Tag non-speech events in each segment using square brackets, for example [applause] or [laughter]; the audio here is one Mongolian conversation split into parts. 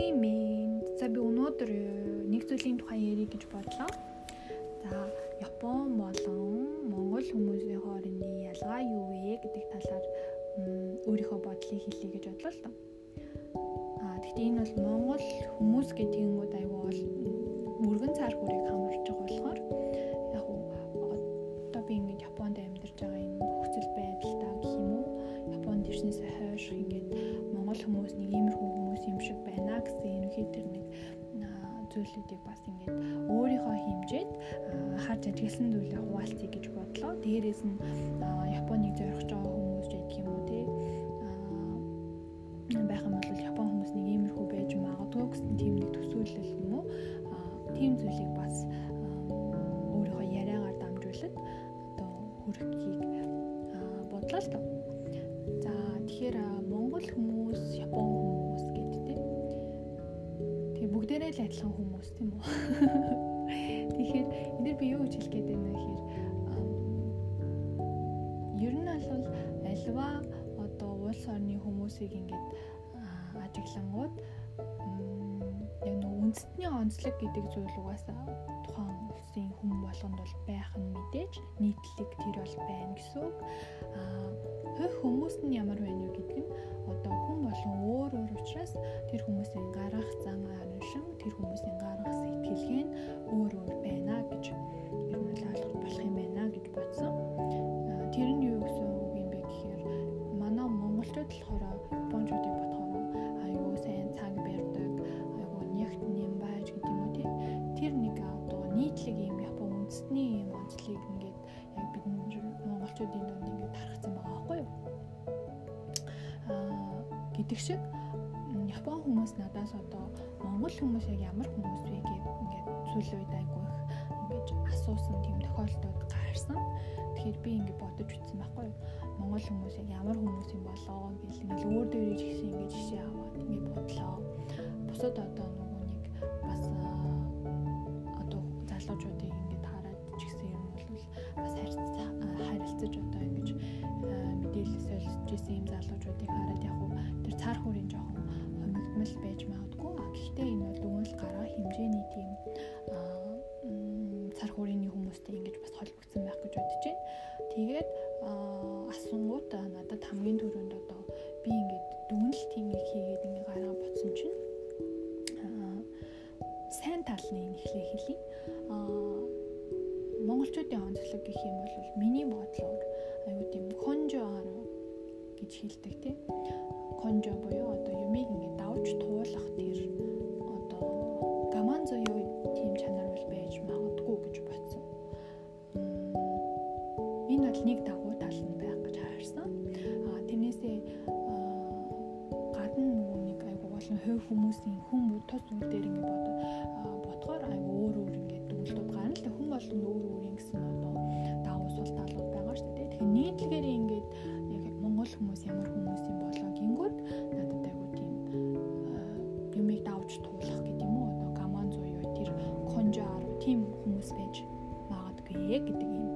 Сайн минь. За би өнөөдөр нэг зүйлийн тухай ярих гэж бодлоо. За Япон болон Монгол хүмүүсийн хоорондын ялгаа юу вэ гэдэг талаар өөрийнхөө бодлыг хэлье гэж бодлоо л доо. Аа гэхдээ энэ бол Монгол хүмүүс нь айгүй бол мөргөн цаар хүрийг хамарч байгаа болохоор Дээрээс нь Японыг зорих жоо хүмүүс гэдэг юм уу те байх юм бол Япон хүмүүс нэг иймэрхүү байж магадгүй гэсэн тийм нэг төсөөлөл юм уу? Тийм зүйлийг бас өөрийнхөө яриагаар дамжуулаад одоо хүрхийг бодлоо л доо. За тэгэхээр Монгол хүмүүс, Япон хүмүүс гэдэг тийм. Тэгээ бүгдээрээ л адилхан хүмүүс тийм үү? [laughs] Тэгэхээр энэ би юу гэж хэлэх гээд байна вэ гэхээр нь бол альва одоо улс орны хүмүүсийг ингээд ажиглангууд яг нэг үндэстний онцлог гэдэг зүйл угаасаа тухайн улсын хүн болгонд бол байх нь мэдээж нийтлэг тэр бол байна гэсэн үг. Аа хөх хүмүүс нь ямар байна вэ гэдэг гэдэг шиг Япон хүмүүс надаас одоо монгол хүмүүс яг ямар хүмүүс вэ гэж ингээд сүүлийн үед айгүй их ингэж асуусан тийм тохиолдолд гарсан. Тэгэхээр би ингээд бодож үзсэн байхгүй юу? Монгол хүмүүс яг ямар хүмүүс юм болоо гэж ингээд өөр дээрээ ч гэсэн ингээд жишээ аваад ингээд бодлоо. Бусад одоо нөгөө нэг бас одоо залуучуудыг хүмүүсийн хүн тус үйл дээр ингээд бодоод бодгоор айгу өөр өөр ингээд дүнлтүүд гарна л хүн болгонд өөр өөр юм гэсэн одоо давуу сул талууд байгаа шүү дээ. Тэгэхээр нийтлэгээр ингээд яг монгол хүмүүс ямар хүмүүс юм болоо гингүүд надад айгу тийм юмыг давж туулах гэдэг юм уу одоо гаман зуюу тэр конжаар тийм хүмүүс байж магадгүй гэдэг юм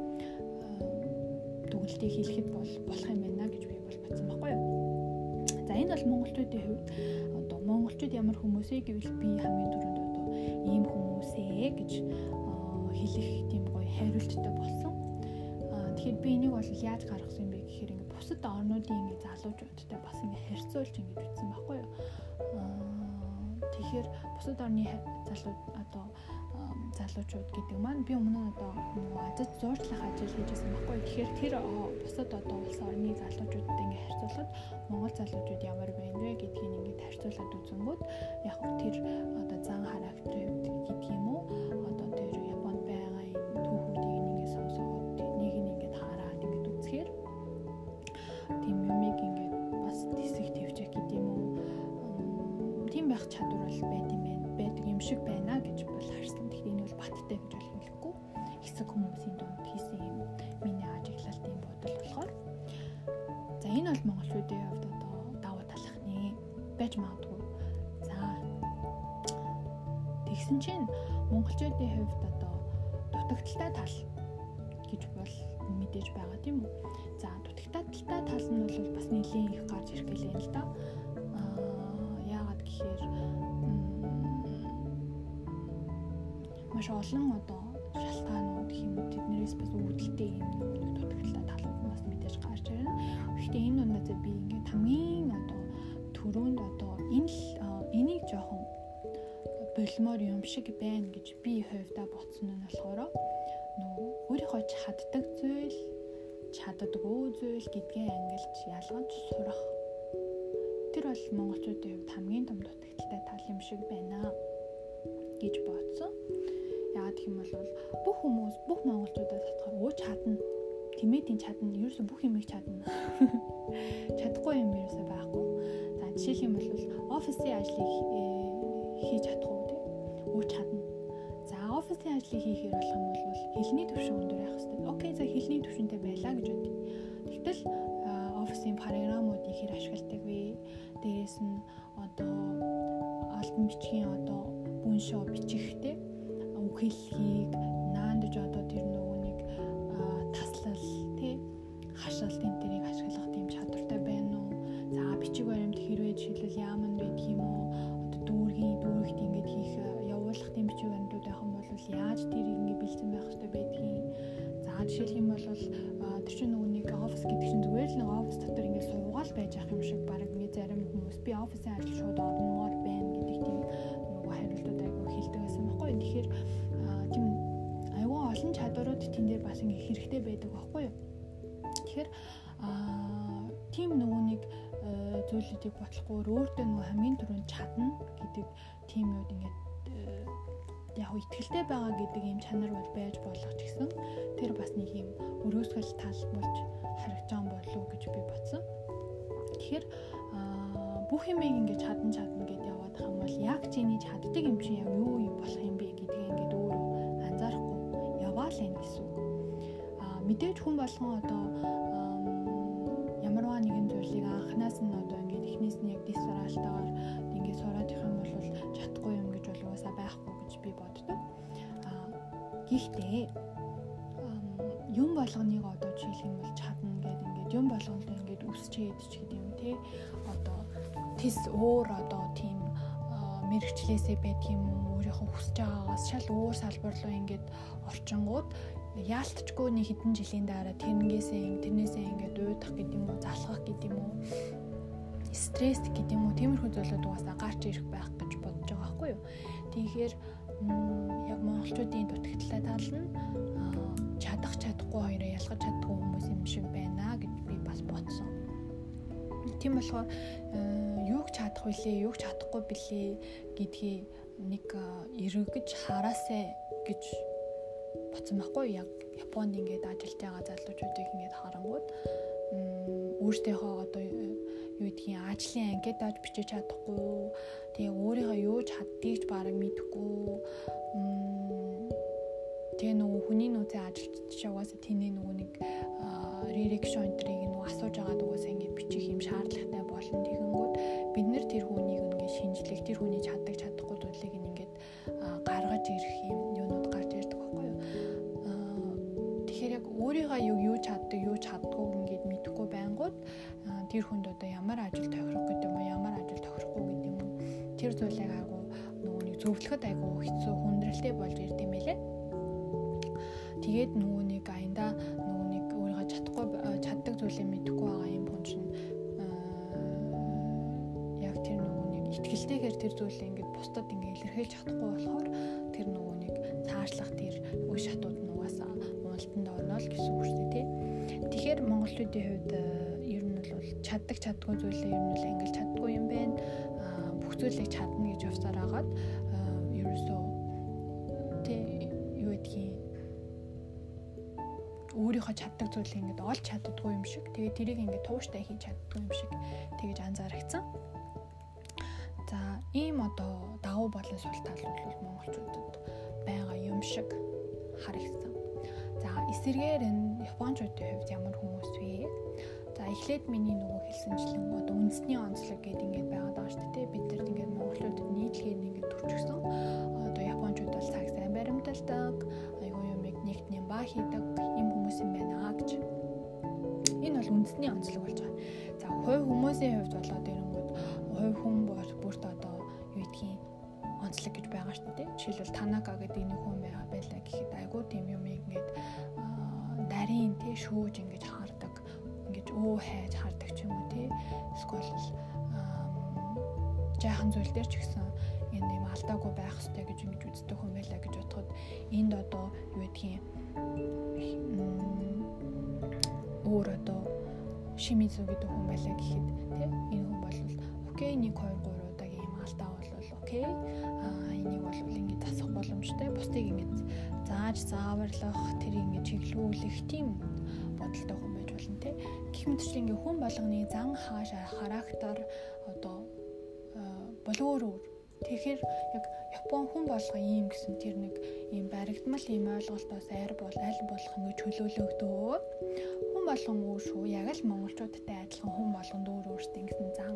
дүгнэлтийг хийхэд бол болох юм байна гэж би бол бодсон байхгүй юу. За энэ бол монголчуудын хувьд одоо монголчууд ямар хүмүүсээ гэвэл би хамгийн түрүүнд одоо ийм хүмүүсээ гэж хэлэх тийм гоё хариулттай болсон. Тэгэхээр би энийг бол яаж гаргасан бэ гэхээр ингээ бусад орнуудын ингээ залуучуудтай бас ингээ харьцуулж ингээ үзсэн байхгүй юу. Тэгэхээр бусад орны залуу одоо залуучууд гэдэг маань би өмнө одоо нөгөө азад зурчлах ажил хийжсэн байхгүй. Тэгэхээр тэр бусад одоо улс орны залуучуудтай ингээ харьцуулахад Монгол залуучууд ямар байна вэ гэдгийг ингээ харьцуулаад үзэнгүүт яг тэр одоо зан характер баттай гэж бол хэлэхгүй. Хэсэг хүмүүсийн дунд хийсэн юм миний ажиглалтын бодол болохоор за энэ бол монголчуудын хувьд одоо давуу талхны байж магадгүй. За тэгсэн чинь монголчуудын хувьд одоо дутагдaltaй тал гэж бол мэдээж байгаа тийм үү. За дутагдaltaй тал маш олон одоо шалтгаанууд гэх юм тэднэрээс бас үүдэлтэй юм нэг дутагдлаа талууд нь бас мэдээж гарч ирнэ. Гэхдээ энэ дундаа би ингээд хамгийн одоо төрөнд одоо энэ энийг жоохон болмоор юм шиг байна гэж би хувьдаа ботсон нь болохоор нөө өөрийнхөө чаддаг зүйл чаддаггүй зүйл гэдгээ ангилж ялгаж сурах. Тэр бол монголчуудын хувьд хамгийн том дутагдaltaй тал юм шиг байна гэж бодсон. Яагаад гэх юм бол бүх хүмүүс бүх монголчуудаас татгаар өө чадна. Тэмээдийн чадна. Ерөөсө бүх юмыг чадна. [laughs] Чадахгүй юм ерөөсө байхгүй. За жишээлх юм бол офисын ажлыг э, хийж чадахгүй тий. Өө чадна. За офисын ажлыг хийхээр болох юм бол хэлний байдаг байхгүй юу. Тэгэхээр аа тийм нөгөө нэг зүйлүүдийг бодлохгүйгээр өөртөө нөгөө хамгийн түрүүнд чадна гэдэг тийм юуд ингээд яг ихтгэлтэй байгаа гэдэг юм чанар бол байж болох ч гэсэн тэр бас нэг юм өрөөсгөл тал болж харагдж байгаа болов уу гэж би бодсон. Тэгэхээр бүх юмыг ингэж чадан чадна гэдээ яваад юм бол яг чиний чаддаг юм чинь яг юу юм болох юм бэ гэдгийг ингэж өөрөө анзаарахгүй яваал энэ гэсэн мэдээж хүн болгон одоо ямарваа нэгэн зүйлийг анханаас нь одоо ингэж эхнээс нь яг диссоралтаагаар ингэж сураад их юм бол чадахгүй юм гэж бол уусаа байхгүй гэж би боддог. Аа гэхдээ юм болгоныг одоо жишээлх юм бол чадна гэдэг ингээд юм болгондоо ингээд үсчээд ч гэдэг юм те одоо тис өөр одоо тийм мэрэгчлээсээ байдаг юм өөрийнхөө хүсэж байгаагаас шал өөр салбар руу ингээд орчингууд яалтчгүй нэг хэдэн жилийн дараа тэрнгээсээ тэрнээсээ ингээд уйдах гэдэг юм уу залхах гэдэг юм уу стресс гэдэг юм уу тиймэрхүү зүйлүүд угаасаа гарч ирэх байх гэж бодож байгаа байхгүй юу. Тэгэхээр яг монголчуудын дутагдaltaй тал нь чадах чадахгүй хоёроо ялгаж чаддгүй хүмүүс юм шиг байна гэж би бас бодсон. Тийм болохоор юуг чадах вүлээ, юуг чадахгүй билээ гэдгийг нэг эргэж хараасаа гэж бодсон байхгүй. Яг Японд ингээд ажиллаж байгаа залуучуудыг ингээд харангууд өөртөөхөө одоо юу гэдгийг ажлын анкет авч бичиж чадахгүй. Тэгээ өөрийнхөө юу чаддгийг ч бараг мэдэхгүй. Тэгээ нөгөө хүний нөөцөө ажилтж угаасаа тэний нөгөө нэг ререкшн энтрийг нөгөө асууж байгаа дугаас ингээд бичих юм шаардлагатай болно. Тэгэнгүүт бид нэр тэр хүнийг ингээд шинжлэх тэр хүний чаддаг чадахгүй зүйлийг ингээд гаргаж ирэх юм өөрийнхөө юу юу чаддаг юу чаддгүй ингээд мэдэхгүй байнгут тэр хүнд одоо ямар ажил тохирох гэдэг юм ямар ажил тохирохгүй гэдэг юм тэр зүйлийг айгу нөгөө нэг зөвлөхөд айгу хэцүү хүндрэлтэй болж ирд юм байлээ. Тэгээд нөгөө нэг аянда нөгөө нэг өөрийгөө чадахгүй чаддаг зүйлээ мэдэхгүй байгаа юм хүн чинь яг тэр нөгөө нэг ихтгэлтэйгээр тэр зүйлээ ингээд бусдад ингээд илэрхийлж чадахгүй болохоор тэр нөгөө нэг цаашлах тэр үе шатууд нь угаасаа уналтанд орно л гэсэн үг шүү дээ. Тэгэхээр монголчуудын хувьд чаддаг чаддгүй зүйлээ ер нь л ангилж чаддгүй юм байна. бүх зүйлийг чадна гэж явсаар агаад ерөөсөө тэ юу гэдгийг өөрийнхөө чаддаг зүйлийг ингээд олж чаддгүй юм шиг. Тэгээ тэрийг ингээд тууштай хийж чаддгүй юм шиг тэгэж анзаарчихсан. За ийм одоо давуу болон сул тал бол монголчуудад байгаа юм шиг харагдсан. За эсэргээр энэ японочдын хувьд ямар хүмүүс вэ? За эхлээд миний нөгөө хэлсэнчлэн одоо үндэсний онцлог гэдэг ингээд байгаад байгаа шүү дээ. Бид нар ингээд монголчуудад нийтлэгээр ингээд төрчихсөн. Одоо японочууд бол цаг сайн баримталдаг, айгүй юмыг нэгт нэм ба хийдэг юм хүмүүс юм байна гэж. Энэ бол үндэсний онцлог болж байгаа. За хувь хүмүүсийн хувьд жаахан зүйл дээр ч гэсэн энэ юм алдаагүй байх хэрэгтэй гэж ингэж үздэг хүн байлаа гэж бодоход энд одоо юу гэдгийг өөр одоо Шимизу гэдэг хүн байлаа гэхэд тий энэ хүн бол окей 1 2 3 удаагийн юм алдаа бол окей аа энийг бол ингэж засах боломжтой. Бусдыг ингэж зааж зааварлах тэр ингэж чиглүүлэх тийм бодолтой хүн байж болно тий гэх мэтчлэн ингээ хүн болгоны зан хаашаа характер одоо болоор өөр Тэгэхээр яг Япон хүн болго ийм гэсэн тэр нэг ийм баригдмал ийм ойлголтоос айр бол аль болох ингэ чөлөөлөгдөө хүн болгон өөр шүү. Яг л монголчуудтай адилхан хүн болгонд өөр өөртөө ингэсэн зан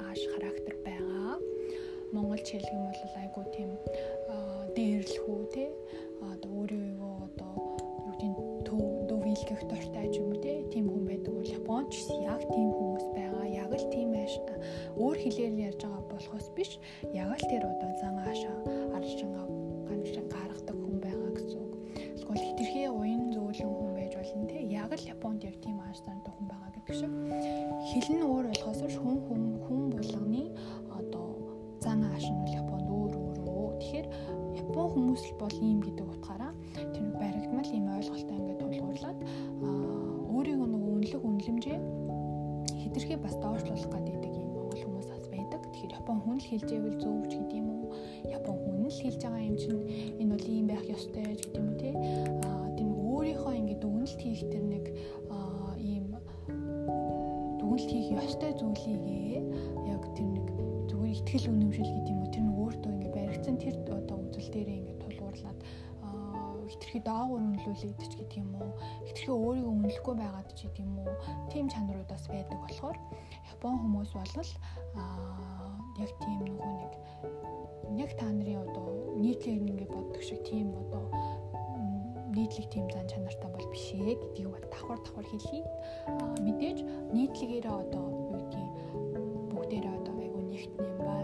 ааш характер байгаа. Монголч хэлэх юм бол айгу тийм дээрлэхүү тий. Одоо өөрийгөө одоо юу гэдэг төв дөвилгэх дуртай ч юм уу тий. Тим хүн байдаг бол Японч яг тийм хүмүүс байгаа. Яг л тийм ааш өөр хэлээр ярьж байгаа болохоос биш. Яг л тэр одоо зан аашаа арчингаа ганшин гаргадаг хүн байгаа гэсэн үг. Эсвэл хитрхи уян зөөлөн хүн байж болно тий. Яг л Японд яг тийм ааш зантай хүн байгаа гэдэг шиг. Хэл нь өөр болохоос хүн хүн хүн болгоны одоо зан ааш нь Японд өөр өөрөө. Тэгэхээр Япон хүмүүс л бол ийм гэдэг Тэгэхээр Япон хүн л хэлж ивэл зөв ч гэдэг юм уу? Япон хүн л хэлж байгаа юм чинь энэ бол ийм байх ёстой гэдэг юм те. Аа тийм өөрийнхөө ингээд үнэлт хийх тэр нэг ийм дүгнэлт хийх ёстой зүйлийгээ яг тэр нэг зүгээр ихтгэл үнэмшил гэдэг юм уу? Тэр нэг өөртөө ингээд баригдсан тэр одоо үзэл дээрээ ингээд тулгуурлаад хитрхи доогуур үнэлүүлээд ч гэдэг юм уу хитрхи өөрийгөө үнэлэхгүй байгаад ч гэдэг юм уу тийм чанарууд бас байдаг болохоор Япон хүмүүс бол аа яг тийм нөгөө нэг яг та нарын одоо нийтлэг ингэ боддог шиг тийм одоо нийтлэг тийм зан чанартай бол биш ээ гэдгийг бод давхар давхар. Аа мэдээж нийтлэгээрээ одоо юу гэдгийг бүгдээрээ одоо айгу нэгтэн юм ба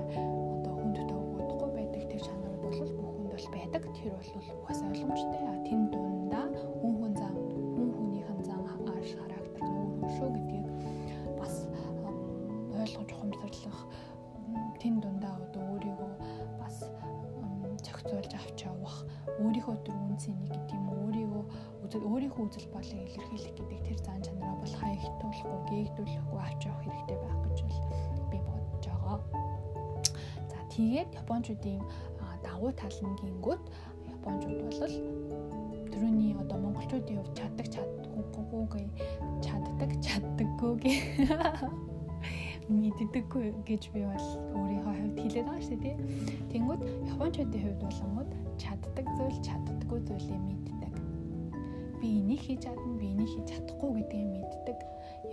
одоо хүнд тавгуудахгүй байдаг тэр чанар бол бүх хүнд бол байдаг. Тэр бол бас ойлгомжтой. Тэн дундаа хүн үнцнийг гэдэг юм өөрийгөө өөрийнхөө үзэл бодлыг илэрхийлэх гэдэг тэр зан чанараа бол хаягдуулахгүй гээгдүүлэхгүй авч явах хэрэгтэй байх гэж би бодож байгаа. За тэгээд японочдын давуу тал нь гингүүд японочууд бол түрүүний одоо монголчуудын хувьд чаддаг чаддаггүй чаддаг чаддаггүй [laughs] мэддэггүй гэж би бол өөрийнхөө хувьд хэлээд байгаа шүү дээ. Тэнгүүд японочдын хувьд болонгод чаддаг зүйл чаддаггүй зүйлээ мэддэг. Би энийг хийж чадна, би энийг хийж чадахгүй гэдгийг мэддэг.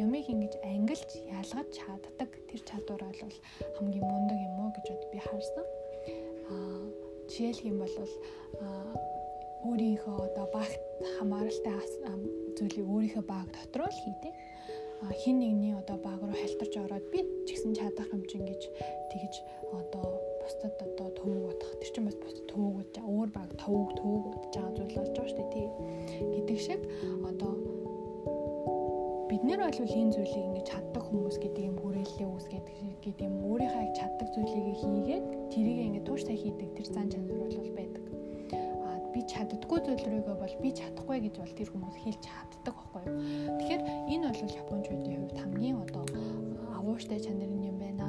Ямиг ингэж ангилж ялгаж чаддаг тэр чадвар бол хамгийн мундаг юм уу гэж би харсан. Аа жишээлх юм бол өөрийнхөө одоо багт хамааралтай зүйлийг өөрийнхөө баг дотор л хийдэг хин нэгний одоо баг руу халтарч ороод би ч гэсэн чадах юм чинь гэж тэгж одоо бусдад одоо төвөг утах тэр чинь бас бусдад төвөг удаж өөр баг төвөг төвөг удаж байгаа зүйл болж байгаа шүү дээ тий. Гэдэг шиг одоо бид нэр бол энэ зүйлийг ингэж чаддаг хүмүүс гэдэг юм хүрээлэлээ үүсгээд гэдэг юм. Өөрийнхөө яг чаддаг зүйлийг хийгээд тэрийг ингэ тууштай хийдэг тэр зан чанар бол байдаг. Би чаддггүй зүйлрийгөө бол би чадахгүй гэж бол тэр хүмүүс хэлж чаддаг байхгүй юу. Тэгэхээр энэ бол японочдын хувьд хамгийн одоо агууштай чанар юм байна.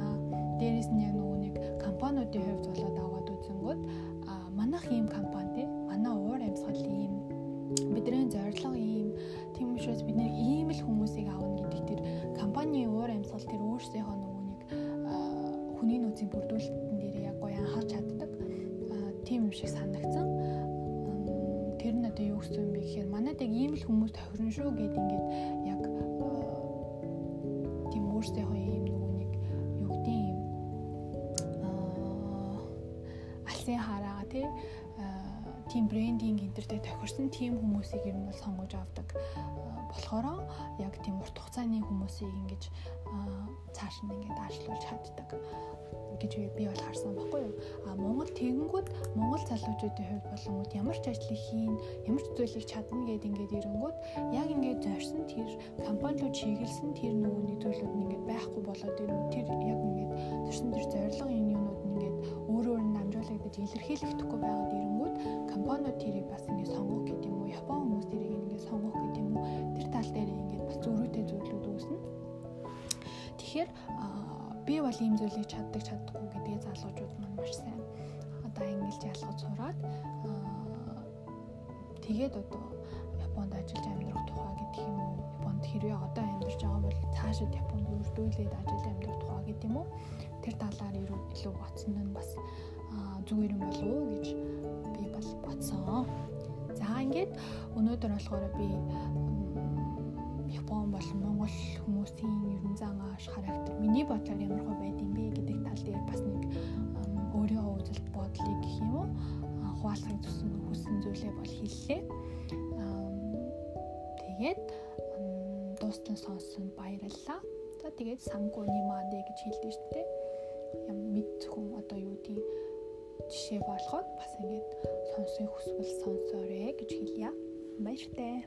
Дээрээс нь яг компаниудын хувьд болоод аваад үзэнгүүт манайх ийм компани тий тийм хүмүүсийг ер нь сонгож авдаг болохоор яг тийм урт хугацааны хүмүүсийг ингэж цааш нь ингээд аашлуулж чаддаг гэж би бол харсан баггүй юу. А Монгол тэгэнгүүт Монгол залуучуудын хувьд болонгууд ямар ч ажлыг хийн, ямар ч зүйлийг чадна гэд ингээд ирэнгүүт яг ингээд зорьсон тэр компаниуд чиглэсэн тэр нөгөө нэг зүйлүүд нь ингээд байхгүй болоод ирнэ. Тэр яг ингээд зорьсон тэр зорилго энэ юунууд нь ингээд өөрөө өөр намжуулагдаж илэрхийлэгдэхгүй байгаад ирэнгүүт компаниуд тэрийг бас ингээд сонгох гэдэг Япон хүмүүс тэрийг ингээд сонгох гэдэг юм уу. Тэр тал дээр ингээд бас зөрүүтэй зүйлүүд үүснэ. Тэгэхээр би бол ийм зүйлийг чаддаг чаддаггүй гэдгээ залуучууд маань маш сайн одоо ангилж ялгаж сураад тэгээд одоо Японд ажиллаж амьдрах тухай гэдэг юм уу Японд хэрвээ одоо амьдарч байгаа бол цаашид Японд үрдүүлээд ажиллаж амьдрах тухай гэдэг юм уу тэр талаар илүү бодсон нь бас зүгээр юм болов уу гэж би бол бодсон. За ингээд өнөөдөр болохоор би Япон болон Монгол хүмүүсийн ерөн зан ааш характер миний бодлоор ямар хөө байд юм бэ гэдэг тал дээр бас нэг өөрийнхөө үзэл бодлыг гэх юм уу хуваалцахыг зүсэн хүссэн зүйлээ бол хэллээ. Тэгээд дуустан сонссон баярлалаа. За тэгээд сангууны маадэ гэж хэлдэг шүү дээ. Ям мэд зөвхөн одоо юу гэдэг жишээ болгоод бас ингэж сонсох хүсвэл сонсоорой гэж хэлье. Баяртай.